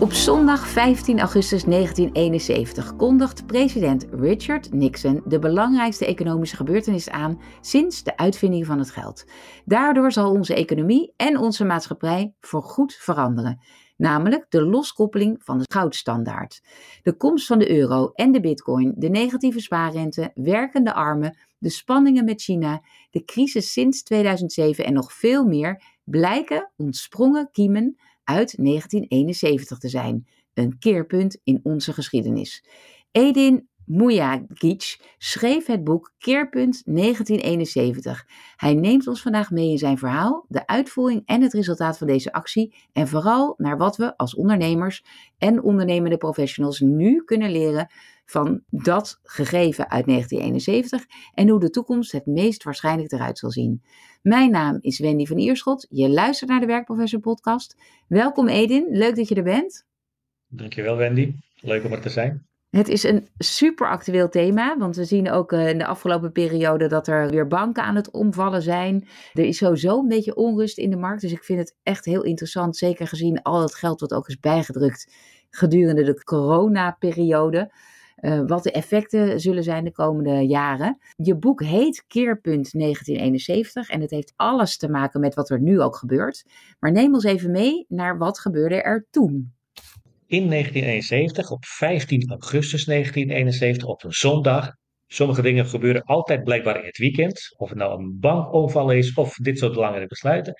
Op zondag 15 augustus 1971 kondigt president Richard Nixon de belangrijkste economische gebeurtenis aan sinds de uitvinding van het geld. Daardoor zal onze economie en onze maatschappij voorgoed veranderen, namelijk de loskoppeling van de goudstandaard. De komst van de euro en de bitcoin, de negatieve spaarrente, werkende armen, de spanningen met China, de crisis sinds 2007 en nog veel meer blijken ontsprongen kiemen uit 1971 te zijn, een keerpunt in onze geschiedenis. Edin Mujagic schreef het boek Keerpunt 1971. Hij neemt ons vandaag mee in zijn verhaal, de uitvoering en het resultaat van deze actie en vooral naar wat we als ondernemers en ondernemende professionals nu kunnen leren van dat gegeven uit 1971 en hoe de toekomst het meest waarschijnlijk eruit zal zien. Mijn naam is Wendy van Ierschot. Je luistert naar de Werkprofessor podcast. Welkom Edin, leuk dat je er bent. Dankjewel Wendy, leuk om er te zijn. Het is een super actueel thema, want we zien ook eh, in de afgelopen periode dat er weer banken aan het omvallen zijn. Er is sowieso een beetje onrust in de markt, dus ik vind het echt heel interessant, zeker gezien al het geld wat ook is bijgedrukt gedurende de coronaperiode. Uh, wat de effecten zullen zijn de komende jaren. Je boek heet Keerpunt 1971 en het heeft alles te maken met wat er nu ook gebeurt. Maar neem ons even mee naar wat gebeurde er toen. In 1971, op 15 augustus 1971, op een zondag. Sommige dingen gebeuren altijd blijkbaar in het weekend. Of het nou een bankoverval is of dit soort belangrijke besluiten.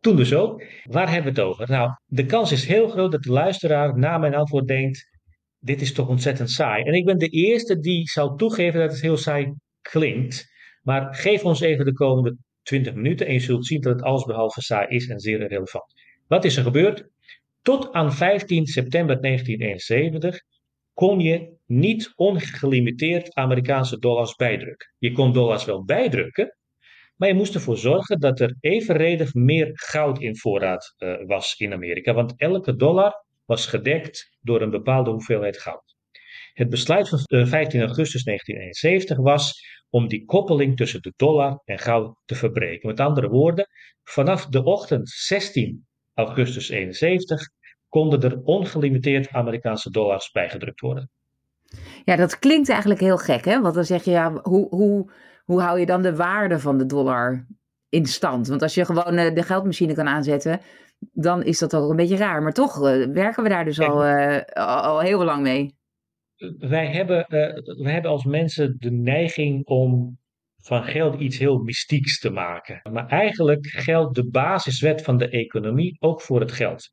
Toen dus ook. Waar hebben we het over? Nou, de kans is heel groot dat de luisteraar na mijn antwoord denkt: dit is toch ontzettend saai. En ik ben de eerste die zal toegeven dat het heel saai klinkt. Maar geef ons even de komende 20 minuten en je zult zien dat het allesbehalve saai is en zeer relevant. Wat is er gebeurd? Tot aan 15 september 1971 kon je niet ongelimiteerd Amerikaanse dollars bijdrukken. Je kon dollars wel bijdrukken, maar je moest ervoor zorgen dat er evenredig meer goud in voorraad uh, was in Amerika. Want elke dollar was gedekt door een bepaalde hoeveelheid goud. Het besluit van 15 eh, augustus 1971 was om die koppeling tussen de dollar en goud te verbreken. Met andere woorden, vanaf de ochtend 16 augustus 71 konden er ongelimiteerd Amerikaanse dollars bijgedrukt worden. Ja, dat klinkt eigenlijk heel gek, hè? Want dan zeg je, ja, hoe, hoe, hoe hou je dan de waarde van de dollar in stand? Want als je gewoon eh, de geldmachine kan aanzetten, dan is dat ook een beetje raar. Maar toch uh, werken we daar dus al, uh, al heel lang mee. Wij hebben, uh, wij hebben als mensen de neiging om van geld iets heel mystieks te maken. Maar eigenlijk geldt de basiswet van de economie ook voor het geld.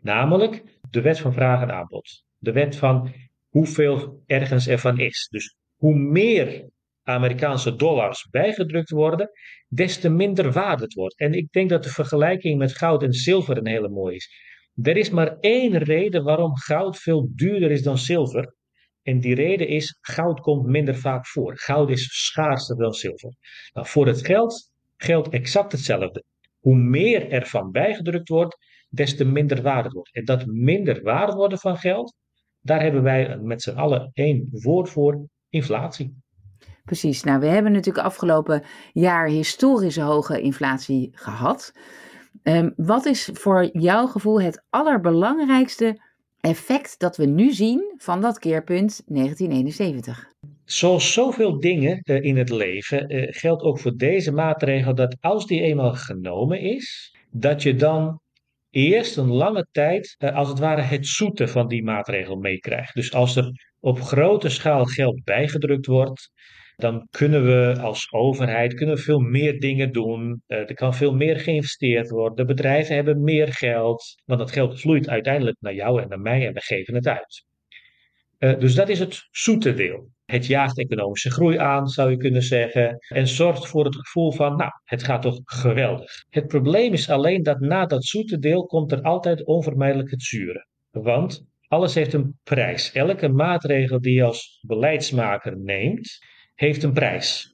Namelijk de wet van vraag en aanbod. De wet van hoeveel ergens ervan is. Dus hoe meer Amerikaanse dollars bijgedrukt worden, des te minder waarde het wordt. En ik denk dat de vergelijking met goud en zilver een hele mooie is. Er is maar één reden waarom goud veel duurder is dan zilver. En die reden is, goud komt minder vaak voor. Goud is schaarser dan zilver. Nou, voor het geld geldt exact hetzelfde. Hoe meer ervan bijgedrukt wordt, des te minder waarde wordt. En dat minder waarde worden van geld, daar hebben wij met z'n allen één woord voor, inflatie. Precies. Nou, we hebben natuurlijk afgelopen jaar historische hoge inflatie gehad. Um, wat is voor jouw gevoel het allerbelangrijkste effect dat we nu zien van dat keerpunt 1971? Zoals zoveel dingen uh, in het leven uh, geldt ook voor deze maatregel dat als die eenmaal genomen is, dat je dan eerst een lange tijd, uh, als het ware, het zoete van die maatregel meekrijgt. Dus als er op grote schaal geld bijgedrukt wordt, dan kunnen we als overheid kunnen we veel meer dingen doen. Uh, er kan veel meer geïnvesteerd worden. De bedrijven hebben meer geld, want dat geld vloeit uiteindelijk naar jou en naar mij en we geven het uit. Uh, dus dat is het zoete deel. Het jaagt economische groei aan, zou je kunnen zeggen, en zorgt voor het gevoel van, nou, het gaat toch geweldig. Het probleem is alleen dat na dat zoete deel komt er altijd onvermijdelijk het zure. Want alles heeft een prijs. Elke maatregel die je als beleidsmaker neemt, heeft een prijs.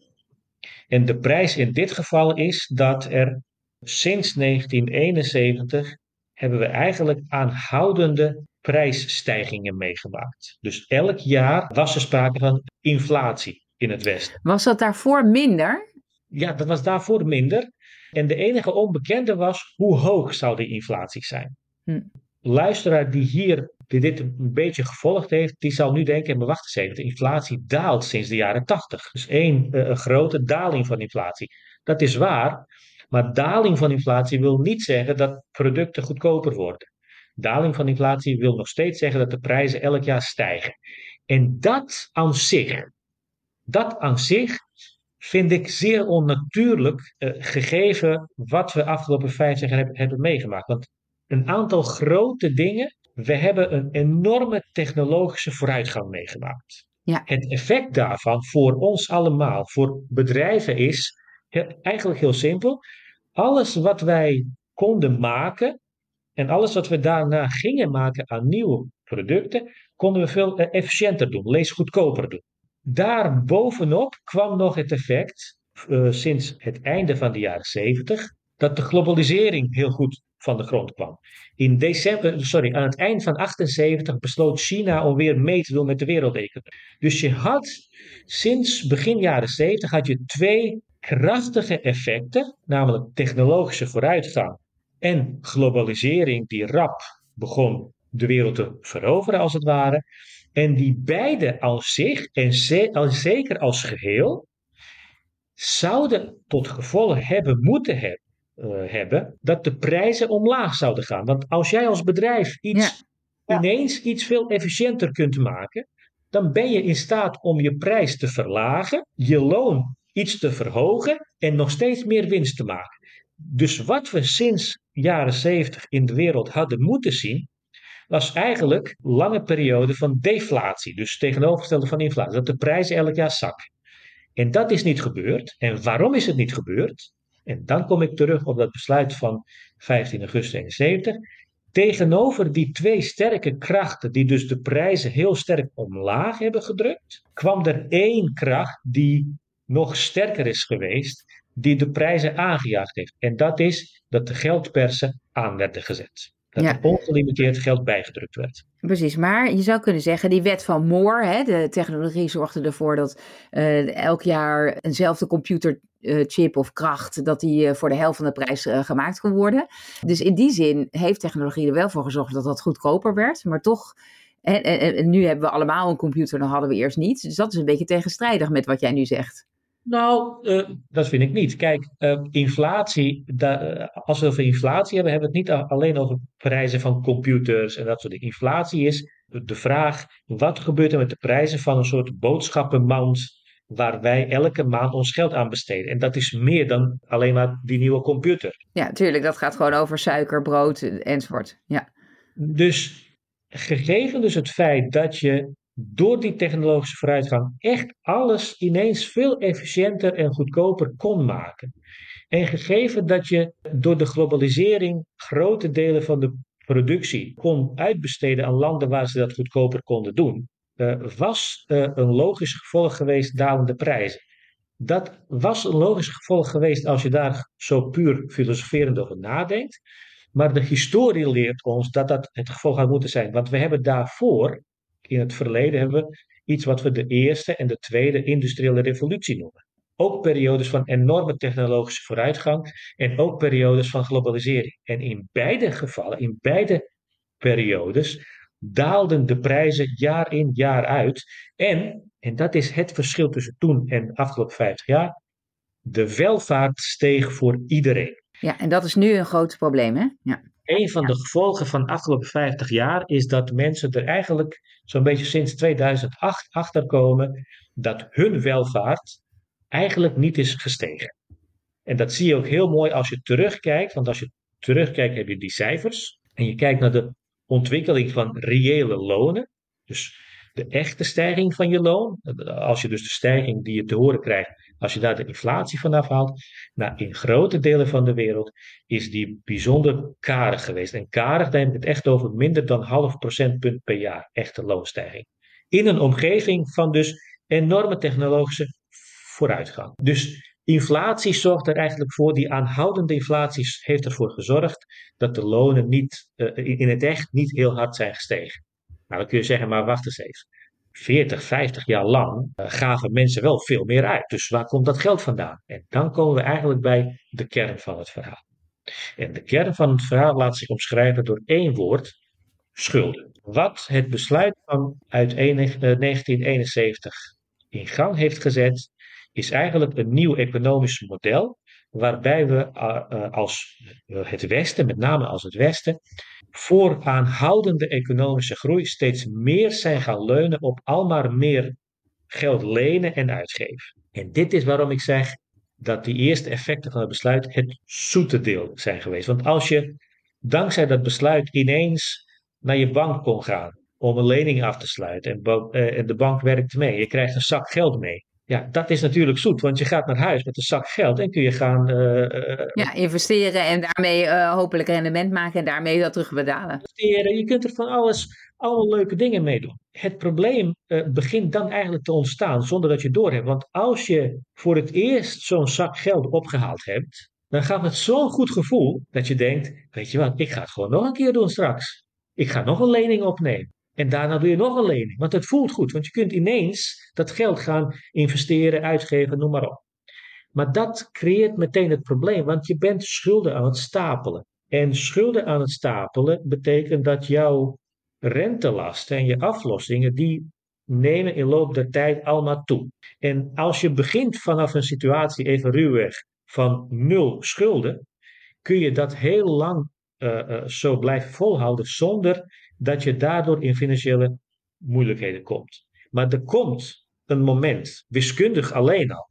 En de prijs in dit geval is dat er sinds 1971 hebben we eigenlijk aanhoudende prijsstijgingen meegemaakt. Dus elk jaar was er sprake van inflatie in het Westen. Was dat daarvoor minder? Ja, dat was daarvoor minder. En de enige onbekende was hoe hoog zou die inflatie zijn. Hm. Luisteraar die hier die dit een beetje gevolgd heeft, die zal nu denken: wacht eens even, de inflatie daalt sinds de jaren 80. Dus één eh, een grote daling van inflatie. Dat is waar, maar daling van inflatie wil niet zeggen dat producten goedkoper worden. Daling van inflatie wil nog steeds zeggen dat de prijzen elk jaar stijgen. En dat aan zich, dat aan zich vind ik zeer onnatuurlijk, uh, gegeven wat we afgelopen vijf jaar hebben, hebben meegemaakt. Want een aantal grote dingen, we hebben een enorme technologische vooruitgang meegemaakt. Ja. Het effect daarvan voor ons allemaal, voor bedrijven, is eigenlijk heel simpel. Alles wat wij konden maken en alles wat we daarna gingen maken aan nieuwe producten, konden we veel eh, efficiënter doen, lees goedkoper doen. Daarbovenop kwam nog het effect, uh, sinds het einde van de jaren 70, dat de globalisering heel goed van de grond kwam. In december, sorry, aan het eind van 78 besloot China om weer mee te doen met de wereldeconomie. Dus je had sinds begin jaren 70 had je twee krachtige effecten, namelijk technologische vooruitgang en globalisering die rap begon de wereld te veroveren als het ware. En die beide als zich en zeker als geheel zouden tot gevolg hebben moeten hebben, uh, hebben dat de prijzen omlaag zouden gaan. Want als jij als bedrijf iets, ineens iets veel efficiënter kunt maken, dan ben je in staat om je prijs te verlagen, je loon iets te verhogen en nog steeds meer winst te maken. Dus wat we sinds jaren 70 in de wereld hadden moeten zien, was eigenlijk lange periode van deflatie. Dus tegenovergestelde van inflatie. Dat de prijzen elk jaar zakken. En dat is niet gebeurd. En waarom is het niet gebeurd? En dan kom ik terug op dat besluit van 15 augustus 71. Tegenover die twee sterke krachten, die dus de prijzen heel sterk omlaag hebben gedrukt, kwam er één kracht die nog sterker is geweest, die de prijzen aangejaagd heeft. En dat is dat de geldpersen aan werden gezet. Dat er ongelimiteerd geld bijgedrukt werd. Precies, maar je zou kunnen zeggen, die wet van Moore, hè, de technologie zorgde ervoor dat uh, elk jaar eenzelfde computerchip of kracht, dat die uh, voor de helft van de prijs gemaakt kon worden. Dus in die zin heeft technologie er wel voor gezorgd dat dat goedkoper werd, maar toch en, en, en, nu hebben we allemaal een computer, dan hadden we eerst niet. Dus dat is een beetje tegenstrijdig met wat jij nu zegt. Nou, uh, dat vind ik niet. Kijk, uh, inflatie, uh, als we over inflatie hebben, hebben we het niet alleen over prijzen van computers en dat soort dingen. Inflatie is de vraag, wat gebeurt er met de prijzen van een soort boodschappenmand waar wij elke maand ons geld aan besteden. En dat is meer dan alleen maar die nieuwe computer. Ja, tuurlijk, dat gaat gewoon over suiker, brood enzovoort. Ja. Dus gegeven dus het feit dat je door die technologische vooruitgang echt alles ineens veel efficiënter en goedkoper kon maken. En gegeven dat je door de globalisering grote delen van de productie kon uitbesteden aan landen waar ze dat goedkoper konden doen, uh, was uh, een logisch gevolg geweest dalende prijzen. Dat was een logisch gevolg geweest als je daar zo puur filosoferend over nadenkt. Maar de historie leert ons dat dat het gevolg had moeten zijn. Want we hebben daarvoor in het verleden hebben we iets wat we de eerste en de tweede industriële revolutie noemen. Ook periodes van enorme technologische vooruitgang en ook periodes van globalisering. En in beide gevallen, in beide periodes, daalden de prijzen jaar in jaar uit. En, en dat is het verschil tussen toen en de afgelopen 50 jaar, de welvaart steeg voor iedereen. Ja, en dat is nu een groot probleem, hè? Ja. Een van de gevolgen van de afgelopen 50 jaar is dat mensen er eigenlijk zo'n beetje sinds 2008 achterkomen dat hun welvaart eigenlijk niet is gestegen. En dat zie je ook heel mooi als je terugkijkt, want als je terugkijkt heb je die cijfers en je kijkt naar de ontwikkeling van reële lonen, dus de echte stijging van je loon, als je dus de stijging die je te horen krijgt als je daar de inflatie vanaf haalt, nou, in grote delen van de wereld is die bijzonder karig geweest. En karig, daar heb ik het echt over minder dan half procentpunt per jaar, echte loonstijging. In een omgeving van dus enorme technologische vooruitgang. Dus inflatie zorgt er eigenlijk voor, die aanhoudende inflatie heeft ervoor gezorgd dat de lonen niet, in het echt niet heel hard zijn gestegen. Nou, dan kun je zeggen, maar wacht eens even. 40, 50 jaar lang gaven mensen wel veel meer uit. Dus waar komt dat geld vandaan? En dan komen we eigenlijk bij de kern van het verhaal. En de kern van het verhaal laat zich omschrijven door één woord: schulden. Wat het besluit van uit 1971 in gang heeft gezet, is eigenlijk een nieuw economisch model waarbij we eh, eh, als het Westen, met name als het Westen, voor aanhoudende economische groei steeds meer zijn gaan leunen op al maar meer geld lenen en uitgeven. En dit is waarom ik zeg dat die eerste effecten van het besluit het zoete deel zijn geweest. Want als je dankzij dat besluit ineens naar je bank kon gaan om een lening af te sluiten en, eh, en de bank werkt mee, je krijgt een zak geld mee. Ja, dat is natuurlijk zoet, want je gaat naar huis met een zak geld en kun je gaan. Uh, ja, investeren en daarmee uh, hopelijk rendement maken en daarmee dat terugbetalen. Investeren, je kunt er van alles, allemaal leuke dingen mee doen. Het probleem uh, begint dan eigenlijk te ontstaan zonder dat je door hebt. Want als je voor het eerst zo'n zak geld opgehaald hebt, dan gaat het zo'n goed gevoel dat je denkt: Weet je wat, ik ga het gewoon nog een keer doen straks. Ik ga nog een lening opnemen. En daarna doe je nog een lening. Want het voelt goed, want je kunt ineens dat geld gaan investeren, uitgeven, noem maar op. Maar dat creëert meteen het probleem, want je bent schulden aan het stapelen. En schulden aan het stapelen betekent dat jouw rentelasten en je aflossingen, die nemen in loop der tijd allemaal toe. En als je begint vanaf een situatie, even ruwweg, van nul schulden, kun je dat heel lang uh, uh, zo blijven volhouden zonder dat je daardoor in financiële moeilijkheden komt. Maar er komt een moment, wiskundig alleen al,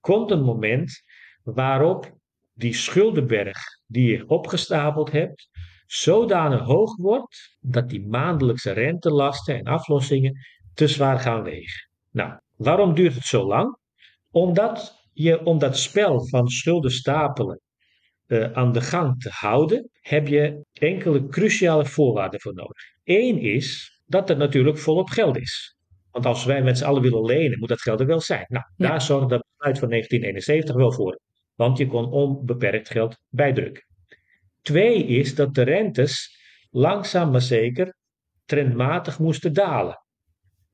komt een moment waarop die schuldenberg die je opgestapeld hebt, zodanig hoog wordt dat die maandelijkse rentelasten en aflossingen te zwaar gaan wegen. Nou, waarom duurt het zo lang? Omdat je om dat spel van schulden stapelen uh, aan de gang te houden, heb je enkele cruciale voorwaarden voor nodig. Eén is dat er natuurlijk volop geld is. Want als wij met z'n allen willen lenen, moet dat geld er wel zijn. Nou, ja. daar zorgde dat besluit van 1971 wel voor. Want je kon onbeperkt geld bijdrukken. Twee is dat de rentes langzaam maar zeker trendmatig moesten dalen.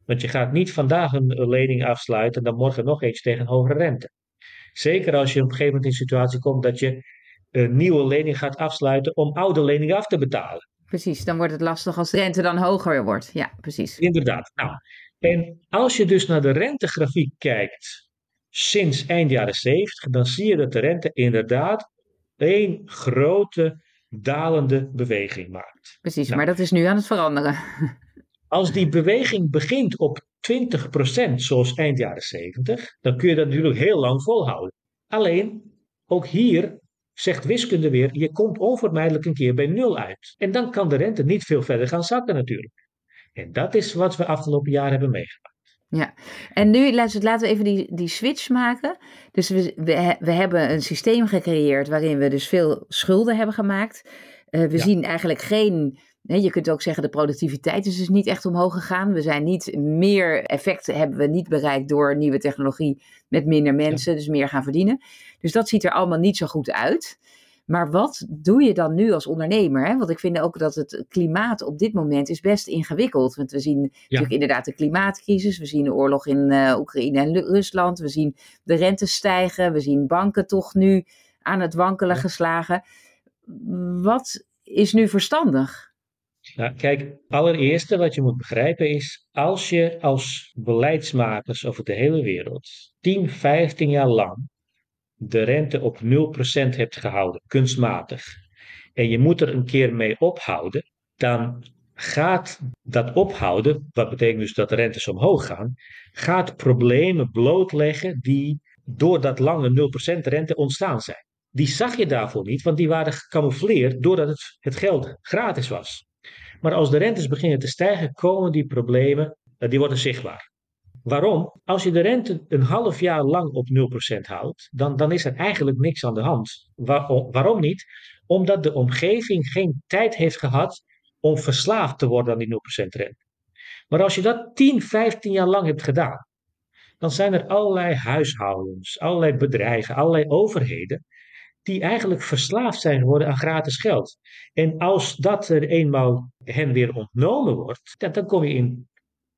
Want je gaat niet vandaag een lening afsluiten en dan morgen nog eens tegen hogere rente. Zeker als je op een gegeven moment in een situatie komt dat je een nieuwe lening gaat afsluiten om oude leningen af te betalen. Precies, dan wordt het lastig als de rente dan hoger wordt. Ja, precies. Inderdaad. Nou, en als je dus naar de rentegrafiek kijkt sinds eind jaren 70, dan zie je dat de rente inderdaad één grote dalende beweging maakt. Precies, nou, maar dat is nu aan het veranderen. Als die beweging begint op 20% zoals eind jaren 70, dan kun je dat natuurlijk heel lang volhouden. Alleen, ook hier zegt wiskunde weer, je komt onvermijdelijk een keer bij nul uit. En dan kan de rente niet veel verder gaan zakken natuurlijk. En dat is wat we afgelopen jaar hebben meegemaakt. Ja, en nu laten we even die, die switch maken. Dus we, we, we hebben een systeem gecreëerd waarin we dus veel schulden hebben gemaakt. Uh, we ja. zien eigenlijk geen je kunt ook zeggen, de productiviteit is dus niet echt omhoog gegaan. We zijn niet meer effect hebben we niet bereikt door nieuwe technologie met minder mensen, dus meer gaan verdienen. Dus dat ziet er allemaal niet zo goed uit. Maar wat doe je dan nu als ondernemer? Hè? Want ik vind ook dat het klimaat op dit moment is best ingewikkeld. Want we zien ja. natuurlijk inderdaad de klimaatcrisis. We zien de oorlog in uh, Oekraïne en Rusland. We zien de rentes stijgen. We zien banken toch nu aan het wankelen ja. geslagen. Wat is nu verstandig? Nou, kijk, allereerste wat je moet begrijpen is, als je als beleidsmakers over de hele wereld 10, 15 jaar lang de rente op 0% hebt gehouden, kunstmatig, en je moet er een keer mee ophouden, dan gaat dat ophouden, wat betekent dus dat de rentes omhoog gaan, gaat problemen blootleggen die door dat lange 0% rente ontstaan zijn. Die zag je daarvoor niet, want die waren gecamoufleerd doordat het, het geld gratis was. Maar als de rentes beginnen te stijgen, komen die problemen, die worden zichtbaar. Waarom? Als je de rente een half jaar lang op 0% houdt, dan, dan is er eigenlijk niks aan de hand. Waar, waarom niet? Omdat de omgeving geen tijd heeft gehad om verslaafd te worden aan die 0% rente. Maar als je dat 10, 15 jaar lang hebt gedaan, dan zijn er allerlei huishoudens, allerlei bedrijven, allerlei overheden die eigenlijk verslaafd zijn geworden aan gratis geld. En als dat er eenmaal hen weer ontnomen wordt, dan kom je in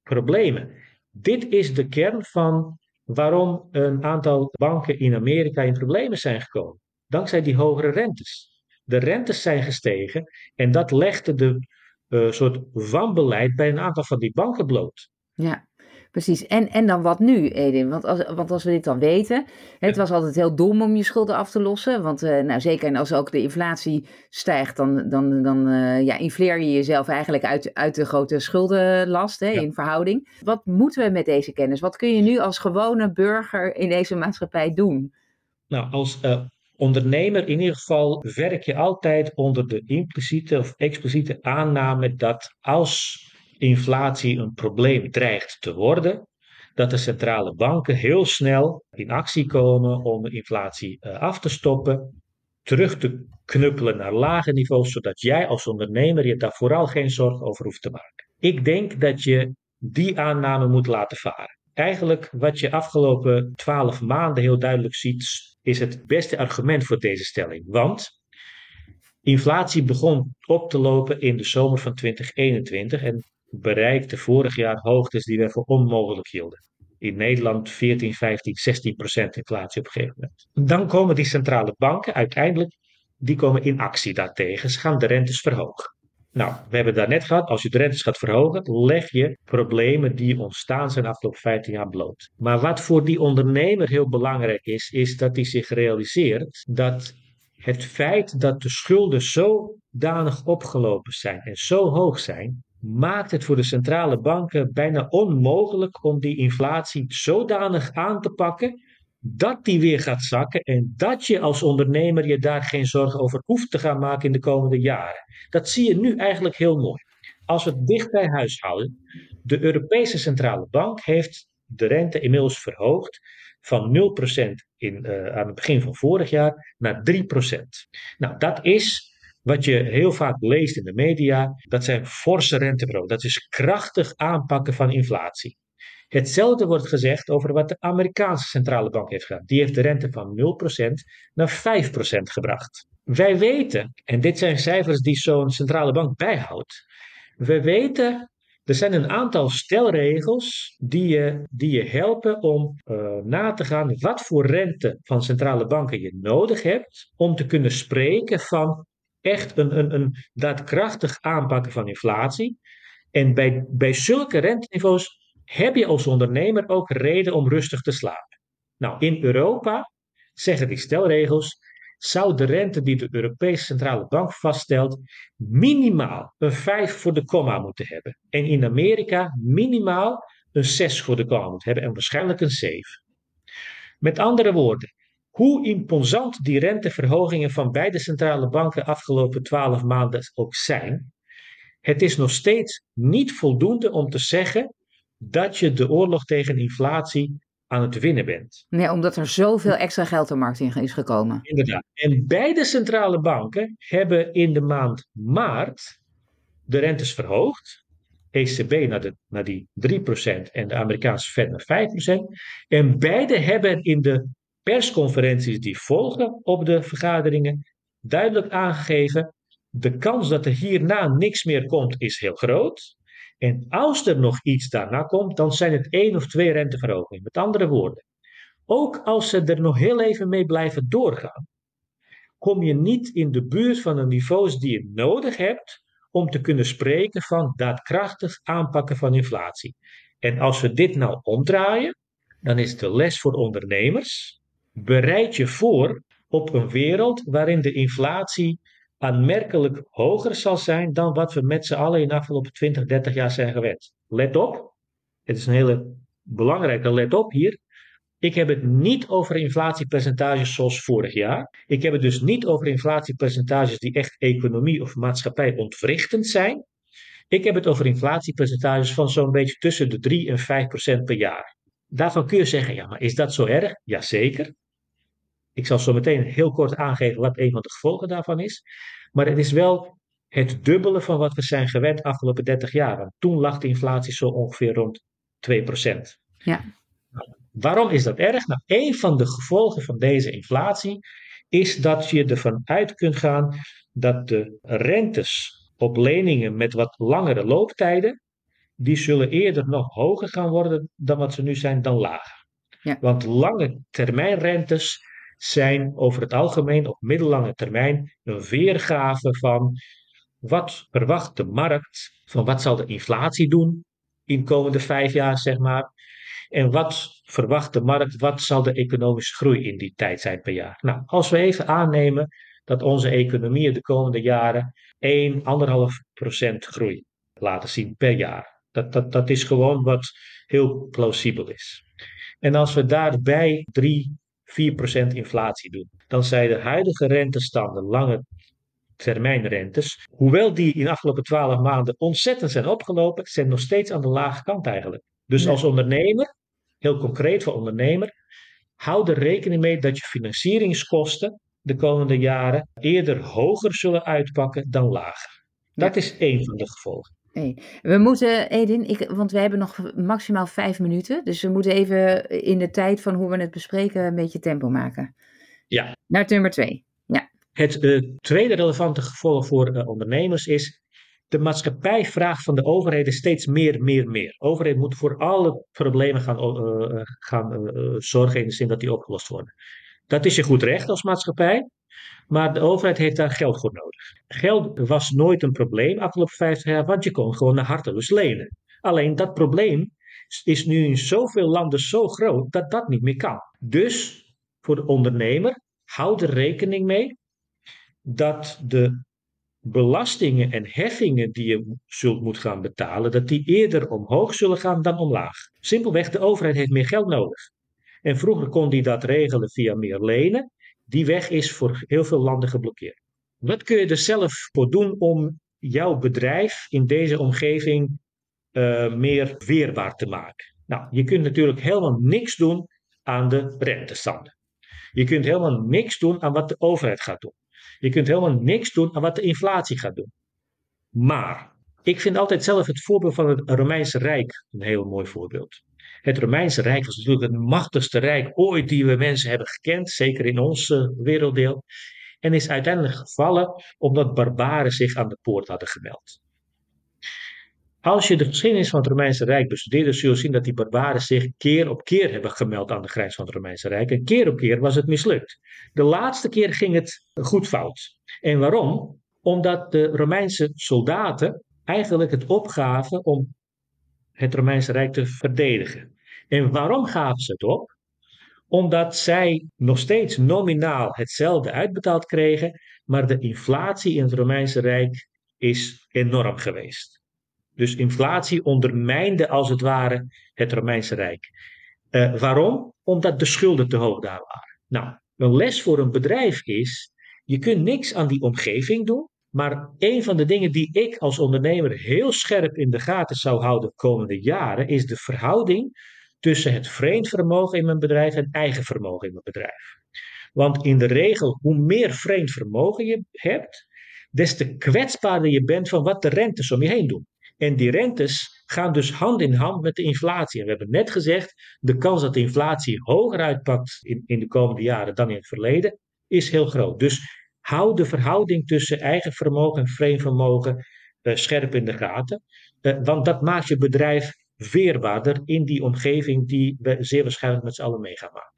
problemen. Dit is de kern van waarom een aantal banken in Amerika in problemen zijn gekomen. Dankzij die hogere rentes. De rentes zijn gestegen en dat legde de uh, soort wanbeleid bij een aantal van die banken bloot. Ja, precies. En, en dan wat nu, Edin? Want als, want als we dit dan weten, het was altijd heel dom om je schulden af te lossen. Want uh, nou, zeker als ook de inflatie stijgt, dan, dan, dan uh, ja, infleer je jezelf eigenlijk uit, uit de grote schuldenlast hè, in verhouding. Wat moeten we met deze kennis? Wat kun je nu als gewone burger in deze maatschappij doen? Nou, als uh, ondernemer in ieder geval werk je altijd onder de impliciete of expliciete aanname dat als inflatie een probleem dreigt te worden, dat de centrale banken heel snel in actie komen om de inflatie uh, af te stoppen, terug te knuppelen naar lage niveaus, zodat jij als ondernemer je daar vooral geen zorgen over hoeft te maken. Ik denk dat je die aanname moet laten varen. Eigenlijk wat je afgelopen twaalf maanden heel duidelijk ziet, is het beste argument voor deze stelling. Want inflatie begon op te lopen in de zomer van 2021 en bereikte vorig jaar hoogtes die we voor onmogelijk hielden. In Nederland 14, 15, 16 procent inflatie op een gegeven moment. Dan komen die centrale banken uiteindelijk, die komen in actie daartegen. Ze gaan de rentes verhogen. Nou, we hebben het net gehad, als je de rentes gaat verhogen, leg je problemen die ontstaan zijn afgelopen 15 jaar bloot. Maar wat voor die ondernemer heel belangrijk is, is dat hij zich realiseert dat het feit dat de schulden zodanig opgelopen zijn en zo hoog zijn, maakt het voor de centrale banken bijna onmogelijk om die inflatie zodanig aan te pakken dat die weer gaat zakken en dat je als ondernemer je daar geen zorgen over hoeft te gaan maken in de komende jaren. Dat zie je nu eigenlijk heel mooi. Als we het dicht bij huis houden, de Europese Centrale Bank heeft de rente inmiddels verhoogd van 0% in, uh, aan het begin van vorig jaar naar 3%. Nou, dat is wat je heel vaak leest in de media, dat zijn forse renteverhogingen. Dat is krachtig aanpakken van inflatie. Hetzelfde wordt gezegd over wat de Amerikaanse centrale bank heeft gedaan. Die heeft de rente van 0% naar 5% gebracht. Wij weten, en dit zijn cijfers die zo'n centrale bank bijhoudt. We weten, er zijn een aantal stelregels die je, die je helpen om uh, na te gaan wat voor rente van centrale banken je nodig hebt om te kunnen spreken van echt een, een, een daadkrachtig aanpakken van inflatie. En bij, bij zulke renteniveaus heb je als ondernemer ook reden om rustig te slapen. Nou, in Europa zeggen die stelregels, zou de rente die de Europese Centrale Bank vaststelt minimaal een 5 voor de komma moeten hebben. En in Amerika minimaal een 6 voor de komma moeten hebben en waarschijnlijk een 7. Met andere woorden, hoe imposant die renteverhogingen van beide centrale banken afgelopen 12 maanden ook zijn, het is nog steeds niet voldoende om te zeggen dat je de oorlog tegen inflatie aan het winnen bent. Nee, omdat er zoveel extra geld de markt in is gekomen. Inderdaad. En beide centrale banken hebben in de maand maart de rentes verhoogd. ECB naar, de, naar die 3% en de Amerikaanse Fed naar 5%. En beide hebben in de persconferenties die volgen op de vergaderingen duidelijk aangegeven: de kans dat er hierna niks meer komt is heel groot. En als er nog iets daarna komt, dan zijn het één of twee renteverhogingen. Met andere woorden, ook als ze er nog heel even mee blijven doorgaan, kom je niet in de buurt van de niveaus die je nodig hebt om te kunnen spreken van daadkrachtig aanpakken van inflatie. En als we dit nou omdraaien, dan is de les voor ondernemers bereid je voor op een wereld waarin de inflatie aanmerkelijk hoger zal zijn dan wat we met z'n allen in de afgelopen 20, 30 jaar zijn gewend. Let op, het is een hele belangrijke let op hier. Ik heb het niet over inflatiepercentages zoals vorig jaar. Ik heb het dus niet over inflatiepercentages die echt economie of maatschappij ontwrichtend zijn. Ik heb het over inflatiepercentages van zo'n beetje tussen de 3 en 5 procent per jaar. Daarvan kun je zeggen, ja, maar is dat zo erg? Jazeker. Ik zal zo meteen heel kort aangeven wat een van de gevolgen daarvan is. Maar het is wel het dubbele van wat we zijn gewend de afgelopen 30 jaar. Want toen lag de inflatie zo ongeveer rond 2%. Ja. Waarom is dat erg? Nou, een van de gevolgen van deze inflatie is dat je ervan uit kunt gaan dat de rentes op leningen met wat langere looptijden, die zullen eerder nog hoger gaan worden dan wat ze nu zijn, dan lager. Ja. Want lange termijnrentes zijn over het algemeen op middellange termijn een weergave van wat verwacht de markt, van wat zal de inflatie doen in de komende vijf jaar, zeg maar. En wat verwacht de markt, wat zal de economische groei in die tijd zijn per jaar? Nou, als we even aannemen dat onze economie de komende jaren 1, 1,5 procent groei laten zien per jaar. Dat, dat, dat is gewoon wat heel plausibel is. En als we daarbij 3, 4 procent inflatie doen, dan zijn de huidige rentestanden, lange termijnrentes, hoewel die in de afgelopen 12 maanden ontzettend zijn opgelopen, zijn nog steeds aan de lage kant eigenlijk. Dus als ondernemer, heel concreet voor ondernemer, hou er rekening mee dat je financieringskosten de komende jaren eerder hoger zullen uitpakken dan lager. Dat is één van de gevolgen. Hey. We moeten, Edin, ik, want we hebben nog maximaal vijf minuten. Dus we moeten even in de tijd van hoe we het bespreken een beetje tempo maken. Ja. Naar nummer twee. Ja. Het uh, tweede relevante gevolg voor uh, ondernemers is. De maatschappij vraagt van de overheden steeds meer, meer, meer. Overheden moeten voor alle problemen gaan, uh, gaan zorgen in de zin dat die opgelost worden. Dat is je goed recht als maatschappij. Maar de overheid heeft daar geld voor nodig. Geld was nooit een probleem afgelopen 50 jaar, want je kon gewoon naar hartelust lenen. Alleen dat probleem is nu in zoveel landen zo groot dat dat niet meer kan. Dus voor de ondernemer, houd er rekening mee dat de belastingen en heffingen die je zult moeten gaan betalen, dat die eerder omhoog zullen gaan dan omlaag. Simpelweg, de overheid heeft meer geld nodig. En vroeger kon die dat regelen via meer lenen. Die weg is voor heel veel landen geblokkeerd. Wat kun je er zelf voor doen om jouw bedrijf in deze omgeving uh, meer weerbaar te maken? Nou, je kunt natuurlijk helemaal niks doen aan de rentestanden. Je kunt helemaal niks doen aan wat de overheid gaat doen. Je kunt helemaal niks doen aan wat de inflatie gaat doen. Maar ik vind altijd zelf het voorbeeld van het Romeinse Rijk een heel mooi voorbeeld. Het Romeinse Rijk was natuurlijk het machtigste rijk ooit die we mensen hebben gekend, zeker in ons uh, werelddeel. En is uiteindelijk gevallen omdat barbaren zich aan de poort hadden gemeld. Als je de geschiedenis van het Romeinse Rijk bestudeert, zul je zien dat die barbaren zich keer op keer hebben gemeld aan de grens van het Romeinse Rijk. En keer op keer was het mislukt. De laatste keer ging het goed fout. En waarom? Omdat de Romeinse soldaten eigenlijk het opgaven om het Romeinse Rijk te verdedigen. En waarom gaven ze het op? Omdat zij nog steeds nominaal hetzelfde uitbetaald kregen, maar de inflatie in het Romeinse Rijk is enorm geweest. Dus inflatie ondermijnde als het ware het Romeinse Rijk. Uh, waarom? Omdat de schulden te hoog daar waren. Nou, een les voor een bedrijf is: je kunt niks aan die omgeving doen, maar een van de dingen die ik als ondernemer heel scherp in de gaten zou houden de komende jaren, is de verhouding tussen het vreemd vermogen in mijn bedrijf en eigen vermogen in mijn bedrijf. Want in de regel, hoe meer vreemd vermogen je hebt, des te kwetsbaarder je bent van wat de rentes om je heen doen. En die rentes gaan dus hand in hand met de inflatie. En we hebben net gezegd, de kans dat de inflatie hoger uitpakt in, in de komende jaren dan in het verleden, is heel groot. Dus hou de verhouding tussen eigen vermogen en vreemd vermogen uh, scherp in de gaten. Uh, want dat maakt je bedrijf veerbaarder in die omgeving die we zeer waarschijnlijk met z'n allen mee gaan maken.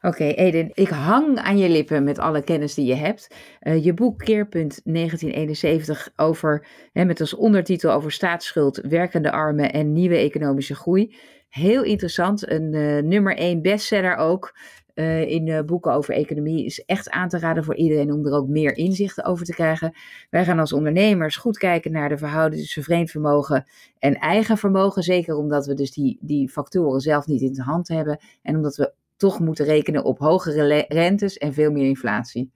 Oké, Eden, ik hang aan je lippen met alle kennis die je hebt. Uh, je boek Keerpunt 1971 over, hè, met als ondertitel over staatsschuld, werkende armen en nieuwe economische groei. Heel interessant, een uh, nummer 1 bestseller ook. Uh, in boeken over economie is echt aan te raden voor iedereen om er ook meer inzichten over te krijgen. Wij gaan als ondernemers goed kijken naar de verhouding tussen vreemd vermogen en eigen vermogen. Zeker omdat we dus die, die factoren zelf niet in de hand hebben. En omdat we toch moeten rekenen op hogere rentes en veel meer inflatie.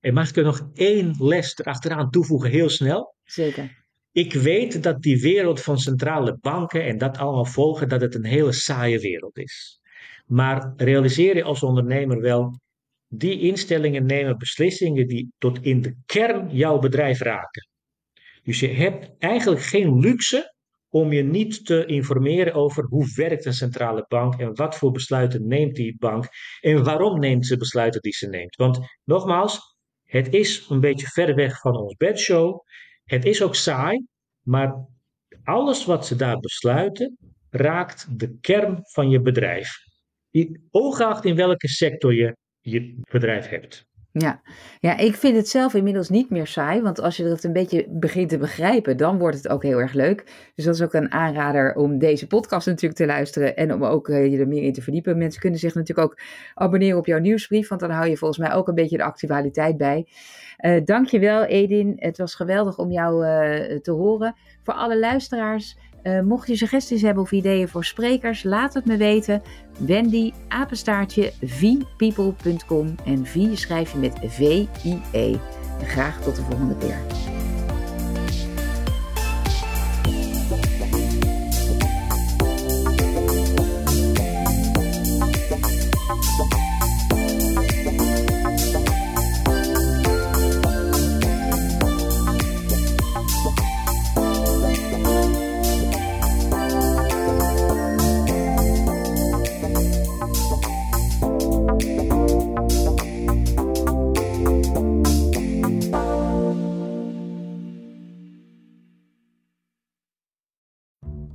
En mag ik er nog één les erachteraan toevoegen, heel snel? Zeker. Ik weet dat die wereld van centrale banken en dat allemaal volgen, dat het een hele saaie wereld is. Maar realiseer je als ondernemer wel, die instellingen nemen beslissingen die tot in de kern jouw bedrijf raken. Dus je hebt eigenlijk geen luxe om je niet te informeren over hoe werkt een centrale bank en wat voor besluiten neemt die bank en waarom neemt ze besluiten die ze neemt. Want nogmaals, het is een beetje ver weg van ons bedshow. Het is ook saai, maar alles wat ze daar besluiten raakt de kern van je bedrijf. Ongeacht in welke sector je je bedrijf hebt. Ja. ja, ik vind het zelf inmiddels niet meer saai, want als je dat een beetje begint te begrijpen, dan wordt het ook heel erg leuk. Dus dat is ook een aanrader om deze podcast natuurlijk te luisteren en om ook uh, je er meer in te verdiepen. Mensen kunnen zich natuurlijk ook abonneren op jouw nieuwsbrief, want dan hou je volgens mij ook een beetje de actualiteit bij. Uh, dankjewel Edin, het was geweldig om jou uh, te horen. Voor alle luisteraars, uh, mocht je suggesties hebben of ideeën voor sprekers, laat het me weten. Wendy, apenstaartje, vpeople.com en V schrijf je met V-I-E. Graag tot de volgende keer.